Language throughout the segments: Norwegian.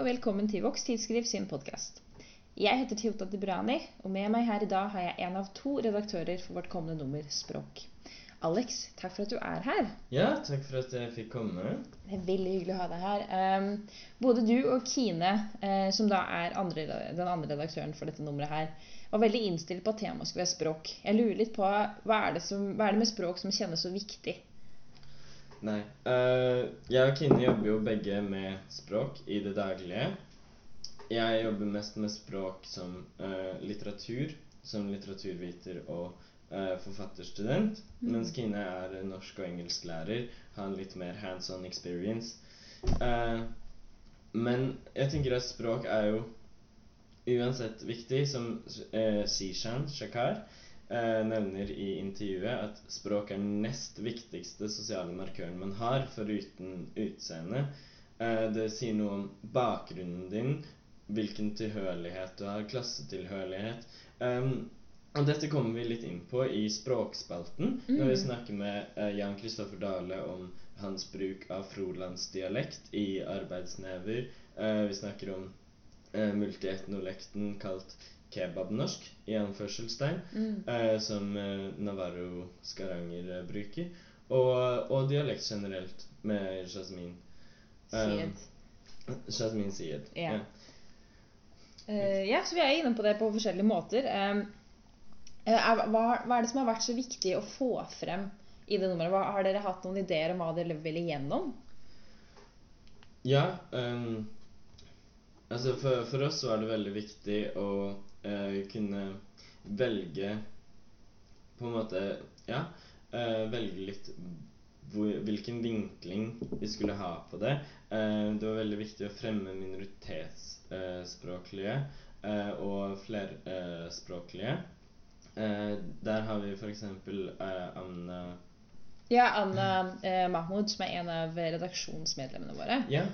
og velkommen til Vox Tidsskriv sin podkast. Jeg heter Tilta Dibrani, og med meg her i dag har jeg en av to redaktører for vårt kommende nummer Språk. Alex, takk for at du er her. Ja, takk for at jeg fikk komme. Det er veldig hyggelig å ha deg her. Um, både du og Kine, uh, som da er andre, den andre redaktøren for dette nummeret her, var veldig innstilt på at temaet skulle være språk. Jeg lurer litt på hva er, som, hva er det med språk som kjennes så viktig? Nei. Uh, jeg og Kine jobber jo begge med språk i det daglige. Jeg jobber mest med språk som uh, litteratur, som litteraturviter og uh, forfatterstudent. Mm. Mens Kine er norsk- og engelsklærer, har en litt mer hands on experience. men jeg tenker at språk er jo uansett viktig, som Sishan Shakar eh, nevner i intervjuet at språk er den nest viktigste sosiale markøren man har, foruten utseende. Eh, det sier noe om bakgrunnen din, hvilken tilhørighet du har, klassetilhørighet. Um, og dette kommer vi litt inn på i Språkspalten, mm. når vi snakker med eh, Jan Kristoffer Dale om hans bruk av frolandsdialekt i arbeidsnever. Eh, vi snakker om eh, multietnolekten kalt kebabnorsk, i anførselstegn, mm. eh, som eh, Navarro Skaranger eh, bruker. Og, og, dialekt generelt, med Jasmin. Sied. Jasmin Sied. Ja. Yeah. Uh, ja. så vi er inne på det på forskjellige måter. Um, er, hva, hva, er det som har vært så viktig å få frem i det nummeret? Hva, har dere hatt noen ideer om hva dere vil igjennom? Ja. Um, altså for, for, oss var det veldig viktig å kunne velge På en måte Ja. Uh, velge litt hvor, hvilken vinkling vi skulle ha på det. Uh, det var veldig viktig å fremme minoritetsspråklige og flerspråklige. der har vi f.eks. Anna Ja, Anna Mahmoud, som er en av redaksjonsmedlemmene våre. Ja,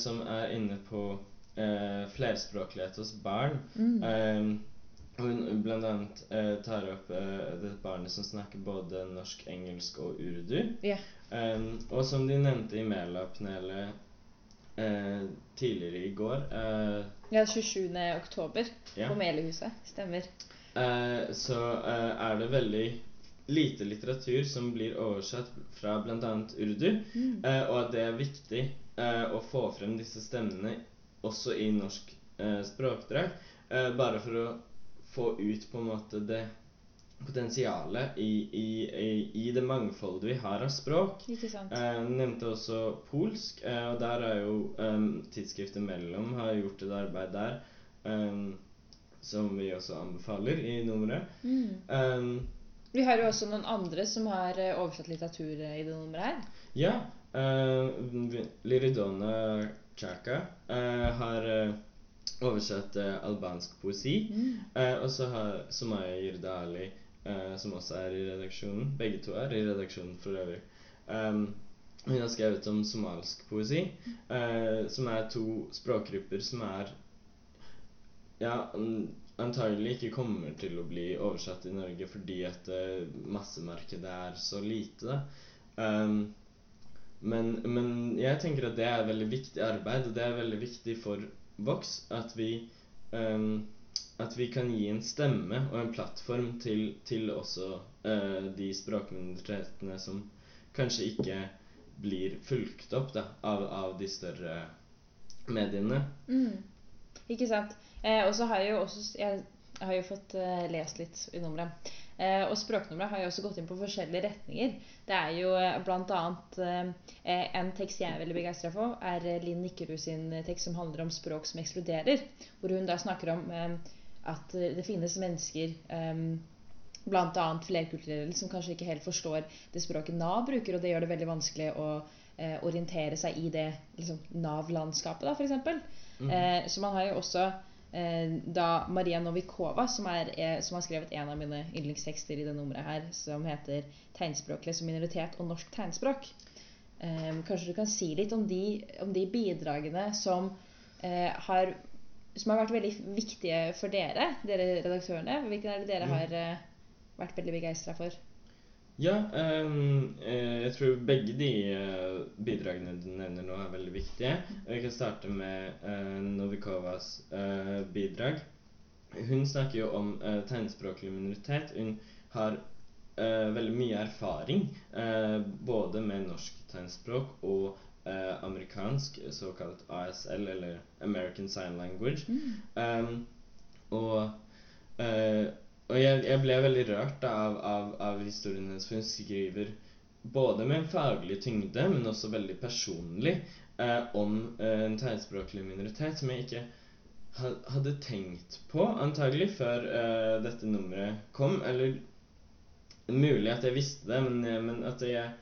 som er inne på eh, flerspråklighet hos barn. Mm. Eh, hun bl.a. Eh, tar opp eh, det barnet som snakker både norsk, engelsk og urdu. Yeah. Og som de nevnte i Mela-panelet eh, tidligere i går eh, Ja, 27. oktober yeah. på Melehuset. Stemmer. Eh, så eh, er det veldig lite litteratur som blir oversatt fra bl.a. urdu, mm. og at det er viktig å få frem disse stemmene også i norsk eh, språkdrakt. Eh, bare for å få ut på en måte det potensialet i, i, i, i det mangfoldet vi har av språk. Ikke sant. Eh, nevnte også polsk, eh, og der er jo eh, tidsskriftet Mellom har gjort et arbeid der um, som vi også anbefaler i nummeret. Mm. Um, vi har jo også noen andre som har eh, oversatt litteratur i det nummeret her. Ja. Uh, Liridona Chaka uh, har uh, oversatt albansk poesi. Mm. og så har Sumaya Yirdali, som også er i redaksjonen Begge to er i redaksjonen for øvrig. Um, hun har skrevet om somalsk poesi, som er to språkgrupper som er ja, antagelig ikke kommer til å bli oversatt i Norge fordi at massemarkedet er så lite. Um, men, men, jeg tenker at det er veldig viktig arbeid, og det er veldig viktig for Vox at vi, um, at vi kan gi en stemme og en plattform til, til også uh, de språkminoritetene som kanskje ikke blir fulgt opp da, av, av de større mediene. Mm. Ikke sant. Eh, og så har jeg jo også Jeg har jo fått uh, lest litt i nummeret. Eh, og språknummeret har jo også gått inn på forskjellige retninger. Det er jo eh, bl.a. Eh, en tekst jeg er veldig begeistra for, er Linn Nikkerud sin tekst som handler om språk som ekskluderer. Hvor hun da snakker om at det finnes mennesker bl.a. flerkulturelle som kanskje ikke helt forstår det språket Nav bruker, og det gjør det veldig vanskelig å orientere seg i det liksom, Nav-landskapet, f.eks. Mm. Eh, så man har jo også da Maria Novikova, som, er, eh, som, har skrevet en av mine yndlingstekster i det nummeret her, som heter 'Tegnspråklig som minoritet og norsk tegnspråk'. Eh, kanskje du kan si litt om de, om de bidragene som, har, som har vært veldig viktige for dere, dere redaktørene? Hvilke er det dere har vært veldig begeistra for? Ja, eh, jeg tror begge de eh, bidragene du nevner nå, er veldig viktige. Vi kan starte med uh, Novikovas uh, bidrag. Hun snakker jo om uh, tegnspråklig minoritet. Hun har veldig mye erfaring både med norsk tegnspråk og amerikansk, såkalt ASL, eller American Sign Language. Um, og og jeg, jeg ble veldig rørt av, av, av historien hennes, for hun skriver både med en faglig tyngde, men også veldig personlig eh, om eh, en tegnspråklig minoritet som jeg ikke hadde tenkt på, antagelig, før eh, dette nummeret kom. Eller mulig at jeg visste det, men, eh, men at jeg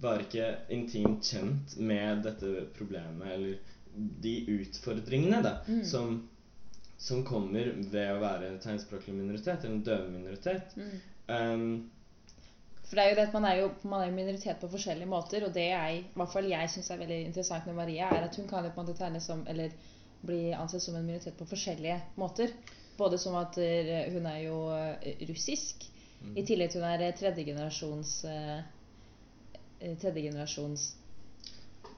var ikke intimt kjent med dette problemet, eller de utfordringene da, Mm. som som kommer ved å være tegnspråklig minoritet, eller en døveminoritet. Mm. Um, For det er jo det at man er jo, man er jo minoritet på forskjellige måter, og det jeg, i hvert fall jeg syns er veldig interessant med Maria, er at hun kan jo på en måte tegne som, eller bli ansett som en minoritet på forskjellige måter. Både som at eh, hun er jo eh, russisk, Mm. i tillegg til hun er tredjegenerasjons tredjegenerasjons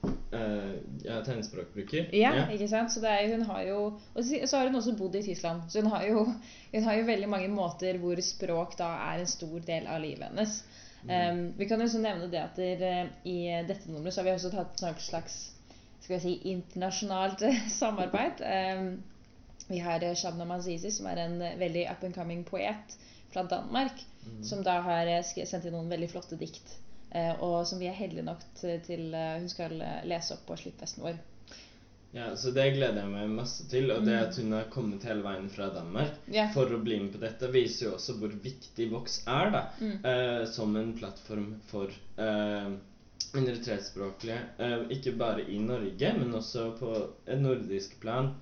eh, jeg er tegnspråkbruker. ja. Ja, ikke sant? Så det er, hun har jo Og så så har hun også bodd i Tyskland. Så hun har jo, hun har jo veldig mange måter hvor språk da er en stor del av livet hennes. Um, vi kan jo også nevne det at der, i dette nummeret så har vi også tatt et slags skal jeg si, internasjonalt samarbeid. Um, vi har Shabna Mazizi, som er en veldig up and coming poet fra Danmark. Mm. Som da har eh, sendt inn noen veldig flotte dikt. Eh, og som vi er heldige nok til, eh, hun skal eh, lese opp på sluttfesten vår. Ja, så det gleder jeg meg masse til. Og det at hun har kommet hele veien fra Danmark yeah. for å bli med på dette, viser jo også hvor viktig Vox er da, Mm. eh, som en plattform for eh, minoritetsspråklige. Eh, ikke bare i Norge, men også på et nordisk plan.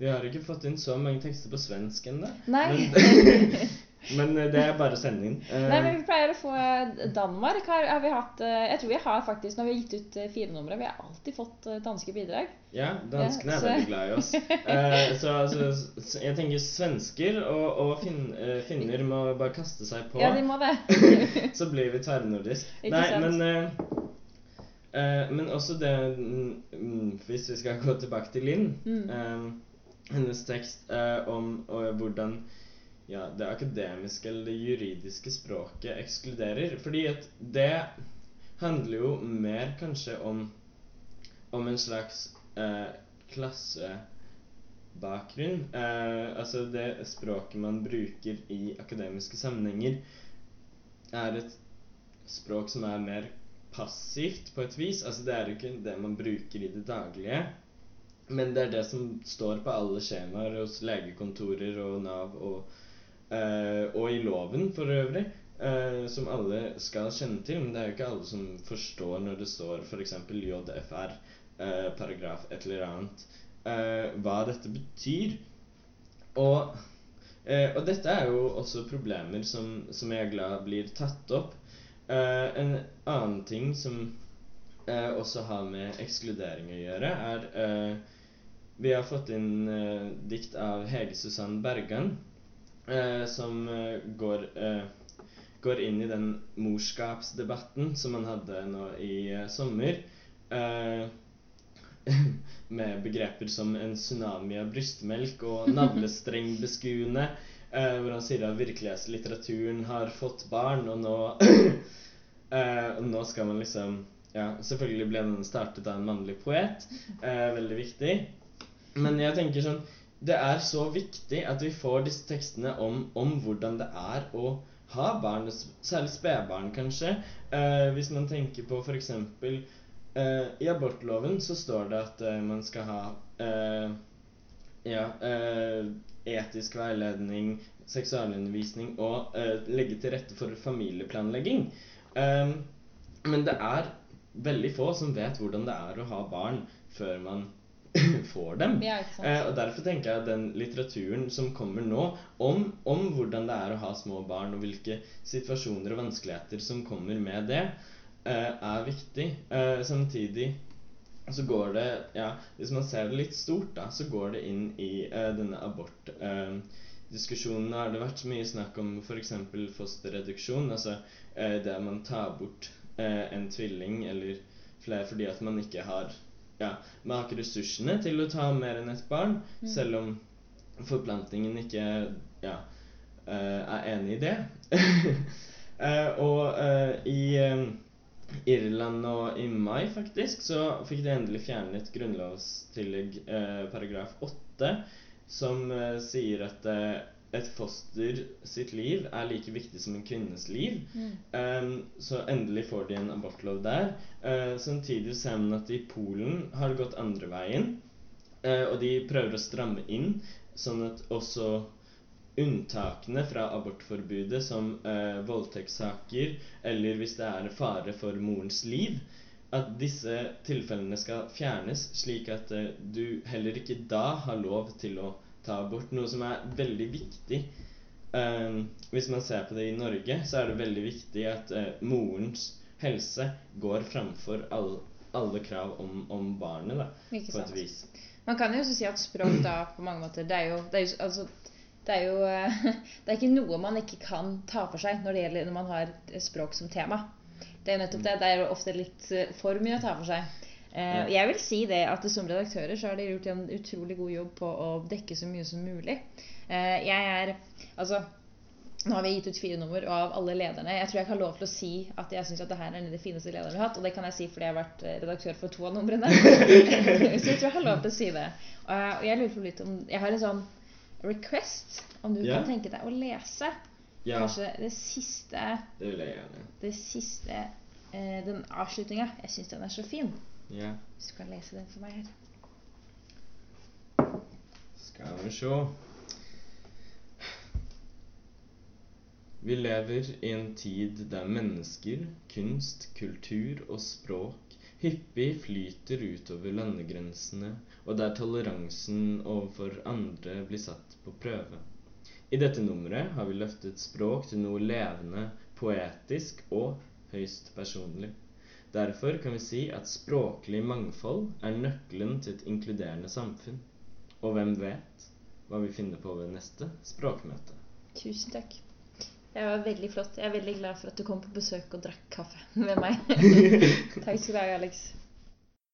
Vi har ikke fått inn så mange tekster på svensk ennå. Men, men eh, det er bare. Eh, Nei, men Vi pleier å få eh, Danmark. Har, har vi hatt, eh, jeg tror vi har faktisk, Når vi har gitt ut eh, fire numre, vi har alltid fått eh, danske bidrag. Ja, danskene er ja, veldig glad i oss. Eh, så altså, jeg tenker svensker og, og fin, eh, finner må bare kaste seg på. Ja, de må det. så blir vi tverrnordisk. Nei, sant? men eh, eh, Men også det mm, mm, Hvis vi skal gå tilbake til Linn. Mm. eh, hennes tekst eh, om hvordan ja, det akademiske eller det juridiske språket ekskluderer. Fordi at det handler jo mer kanskje om om en slags eh, klassebakgrunn. Eh, altså det språket man bruker i akademiske sammenhenger, er et språk som er mer passivt på et vis. Altså det er jo ikke det man bruker i det daglige. Men det er det som står på alle skjemaer hos legekontorer og Nav og, og i loven for øvrig. eh, som alle skal kjenne til, men det er jo ikke alle som forstår når det står f.eks. JFR, eh, paragraf et eller annet, eh, hva dette betyr. Og, eh, og dette er jo også problemer som, som jeg er glad blir tatt opp. Eh, en annen ting som eh, også har med ekskludering å gjøre, er eh, Vi har fått inn eh, dikt av Hege Susann Bergan, eh, som eh, går, eh, går inn i den morskapsdebatten som man hadde nå i eh, sommer. Eh, med begreper som en tsunami av brystmelk og navlestrengbeskuende. Eh, hvor han sier at virkelighetslitteraturen har fått barn, og nå Og nå skal man liksom Ja, selvfølgelig ble den startet av en mannlig poet. Eh, veldig viktig. Men jeg tenker sånn Det er så viktig at vi får disse tekstene om, om hvordan det er å ha barn, særlig spedbarn, kanskje. Eh, hvis man tenker på f.eks. Eh, I abortloven så står det at eh, man skal ha eh, ja, eh, etisk veiledning, seksualundervisning og eh, legge til rette for familieplanlegging. Men det er veldig få som vet hvordan det er å ha barn før man får dem. Ja. Eh, og Derfor tenker jeg at den litteraturen som kommer nå, om, om hvordan det er å ha små barn, og hvilke situasjoner og vanskeligheter som kommer med det, eh, er viktig. Eh, samtidig så går det ja, Hvis man ser det litt stort, da, så går det inn i eh, denne abort... Eh, diskusjonene har det vært mye snakk om f.eks. fosterreduksjon. Altså eh, at man tar bort eh, en tvilling eller flere fordi at man ikke har ja, man har ikke ressursene til å ta mer enn ett barn, Mm. selv om forplantningen ikke ja, eh, er enig i det. Eh, og eh, i Irland og i mai, faktisk, så fikk de endelig fjernet grunnlovstillegg paragraf 8, som sier at et foster sitt liv er like viktig som en kvinnes liv. Mm. Um, så endelig får de en abortlov der. Uh, samtidig ser man at i Polen har det gått andre veien. Uh, og de prøver å stramme inn, sånn at også unntakene fra abortforbudet, som uh, voldtektssaker eller hvis det er fare for morens liv, at disse tilfellene skal fjernes, slik at du heller ikke da har lov til å ta abort. Noe som er veldig viktig. Um, hvis man ser på det i Norge, så er det veldig viktig at uh, morens helse går framfor all, alle krav om, om barnet, da, Ikke på et vis. Man kan jo også si at språk da på mange måter Det er jo, det er jo, altså, det er, jo eh, det er ikke noe man ikke kan ta for seg når det gjelder når man har språk som tema. Det er jo nettopp det. Det er jo ofte litt eh, for mye å ta for seg. Eh, jeg vil si det at som redaktører så har de gjort en utrolig god jobb på å dekke så mye som mulig. Eh, jeg er Altså nå har vi gitt ut fire nummer, og av alle lederne Jeg tror jeg ikke har lov til å si at jeg syns at det her er en av de fineste lederne vi har hatt. Og det kan jeg si fordi jeg har vært eh, redaktør for to av numrene. så jeg tror jeg har lov til å si det. Og jeg lurer på litt om Jeg har en sånn request. Om du Ja. kan tenke deg å lese Ja, kanskje det siste det vil jeg gjerne. Det siste eh, Den avslutninga. Jeg syns den er så fin. Ja. Hvis du kan lese den for meg her. Skal vi se Vi lever i en tid der mennesker, kunst, kultur og språk hyppig flyter utover landegrensene, og der toleransen overfor andre blir satt på prøve. I dette nummeret har vi løftet språk til noe levende, poetisk og høyst personlig. Derfor kan vi si at språklig mangfold er nøkkelen til et inkluderende samfunn. Og hvem vet hva vi finner på ved neste språkmøte? Tusen takk. Det var veldig flott. Jeg er veldig glad for at du kom på besøk og drakk kaffe med meg. takk skal du ha, Alex.